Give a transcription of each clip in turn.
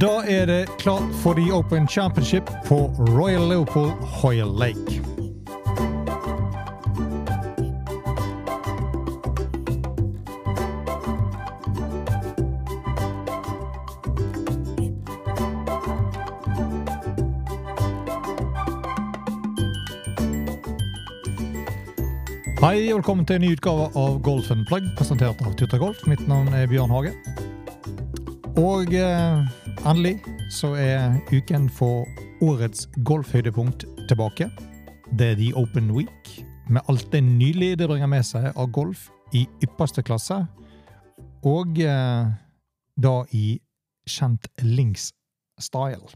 Da er det klart for The Open Championship på Royal Leopold Hoyle Lake. Hei og velkommen til en ny utgave av Golf Plug, presentert av Tutta Golf. Mitt navn er Bjørn Hage. Og eh, endelig så er uken for årets golfhøydepunkt tilbake. Det er The Open Week, med alt det nylige det bringer med seg av golf i ypperste klasse. Og eh, da i kjent links-style.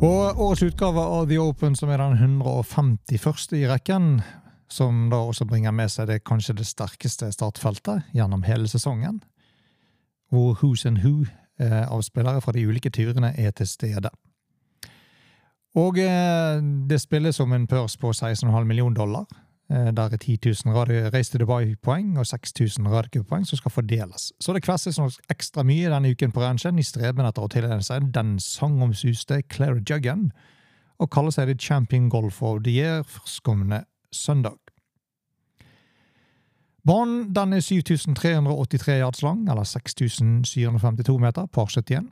Og årets utgave av The Open, som er den 151. i rekken, som da også bringer med seg det kanskje det sterkeste startfeltet gjennom hele sesongen, hvor Who's and Who eh, av spillere fra de ulike turene er til stede. Og eh, det spilles om en pørs på 16,5 millioner dollar. Eh, der er 10 000 Race to Dubai-poeng og 6000 radiopoeng som skal fordeles. Så det kvesses nok ekstra mye denne uken på ranchen i streben etter å tildele seg den sangomsuste Claire Juggen, og kaller seg The Champion Golf of the Year førstkommende søndag. Banen den er 7383 yards lang, eller 6752 meter, par 71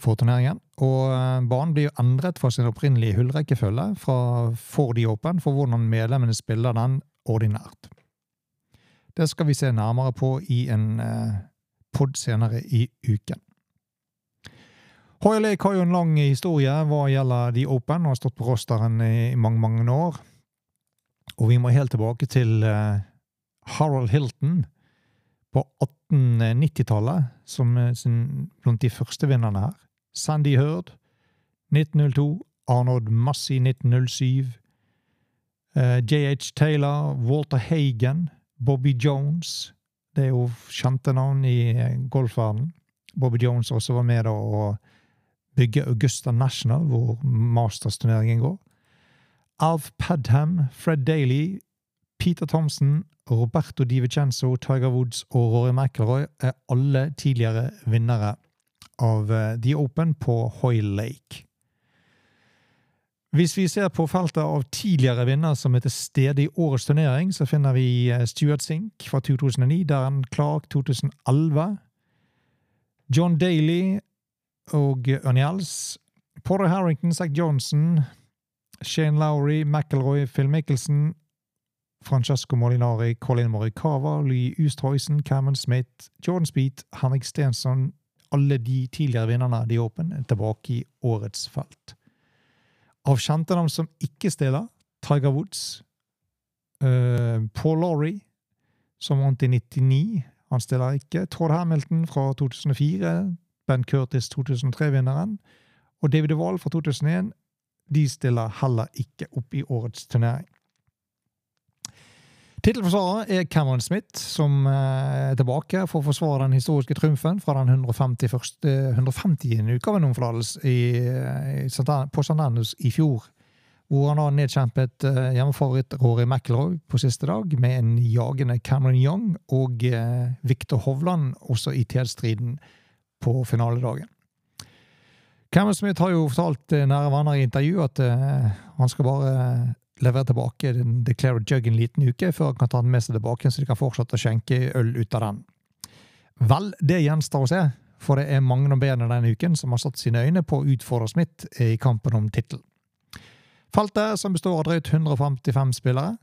for turneringen. Og eh, banen blir jo endret fra sin opprinnelige hullrekkefølge fra for de åpen, for hvordan medlemmene spiller den ordinært. Det skal vi se nærmere på i en eh, pod senere i uken. Hoyle Lake har jo en lang historie hva gjelder de Open, og har stått på rosteren i mange, mange år. Og vi må helt tilbake til eh, Harold Hilton på 1890-tallet, som blant de første vinnerne her. Sandy Heard 1902, Arnold Massey 1907, JH Taylor, Walter Hagen, Bobby Jones Det er jo kjente navn i eh, golfverdenen. Bobby Jones også var med da å bygge Augusta National, hvor Masters-turneringen går. Alf Padham, Fred Daly, Peter Thompson, Roberto Di Vicenzo, Tiger Woods og Rory McIlroy er alle tidligere vinnere av eh, The Open på Hoyle Lake. Hvis vi ser på feltet av tidligere vinner som er til stede i årets turnering, så finner vi eh, Stuart Sink fra 2009, Darren Clark 2011, John Daly og Ernie Els, Porter Harrington, Zack Johnson, Shane Lowry, McIlroy, Phil Mickelson, Francesco Molinari, Colin Morikawa, Lee Ustroysen, Cameron Smith, Jordan Speed, Henrik Stensson, alle de tidligere vinnerne av The Open er tilbake i årets felt. Av kjente navn som ikke stiller, Tiger Woods, uh, Paul Laurie, som vant i 99, han stiller ikke, Todd Hamilton fra 2004, Ben Curtis 2003-vinneren, og David Wahl fra 2001, de stiller heller ikke opp i årets turnering. Tittelforsvarer er Cameron Smith, som eh, er tilbake for å forsvare den historiske triumfen fra den 150. 150. utgaven om på St. Andrews i fjor. Hvor han har nedkjempet eh, hjemmefavoritt Rory McIlroy på siste dag, med en jagende Cameron Young og eh, Victor Hovland også i tilstriden på finaledagen. Cameron Smith har jo fortalt nære venner i intervju at han skal bare levere tilbake Declare Jug en liten uke før han kan ta den med seg tilbake, så de kan fortsette å skjenke øl ut av den. Vel, det gjenstår å se, for det er mange bedre denne uken som har satt sine øyne på å utfordre Smith i kampen om tittelen. Feltet, som består av drøyt 155 spillere,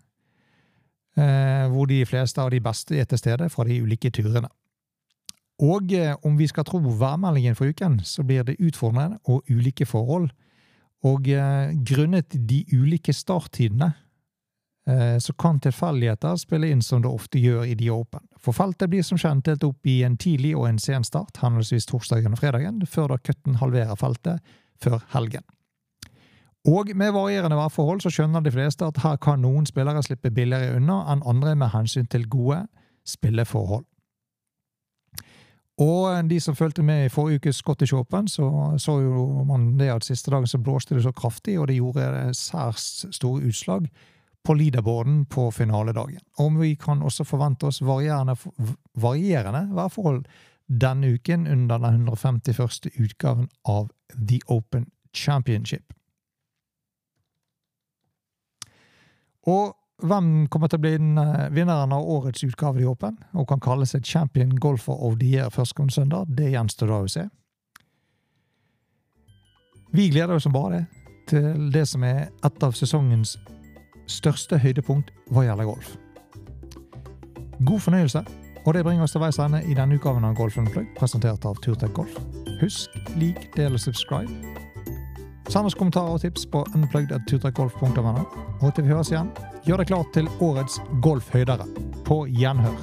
eh, hvor de fleste av de beste er til stede fra de ulike turene. Og eh, om vi skal tro værmeldingen for uken, så blir det utfordrende og ulike forhold og eh, grunnet de ulike starttidene eh, så kan tilfeldigheter spille inn som det ofte gjør i de Open. For feltet blir som kjent delt opp i en tidlig og en sen start, henholdsvis torsdagen og fredagen, før da cutten halverer feltet før helgen. Og med varierende værforhold så skjønner de fleste at her kan noen spillere slippe billigere unna enn andre med hensyn til gode spilleforhold. Og de som fulgte med i forrige ukes Scottish Open, så så jo man det at siste dagen så blåste det så kraftig, og det gjorde særs store utslag på leaderboarden på finaledagen. Og vi kan også forvente oss varierende, varierende værforhold denne uken under den 151. utgaven av The Open Championship. Og hvem kommer til å bli den vinneren av årets utgave i Åpen, og kan kalle seg champion golfer of the year førstkommende søndag, det gjenstår da å se. Vi gleder oss som bare det til det som er et av sesongens største høydepunkt hva gjelder golf. God fornøyelse, og det bringer oss til veis ende i denne utgaven av Golf Unplugged, presentert av Turtech Golf. Husk, lik, del og subscribe. Send oss kommentarer og tips på unplugged.turtrekkgolf.no. Og til vi høres igjen, gjør deg klar til årets golfhøydere. På gjenhør.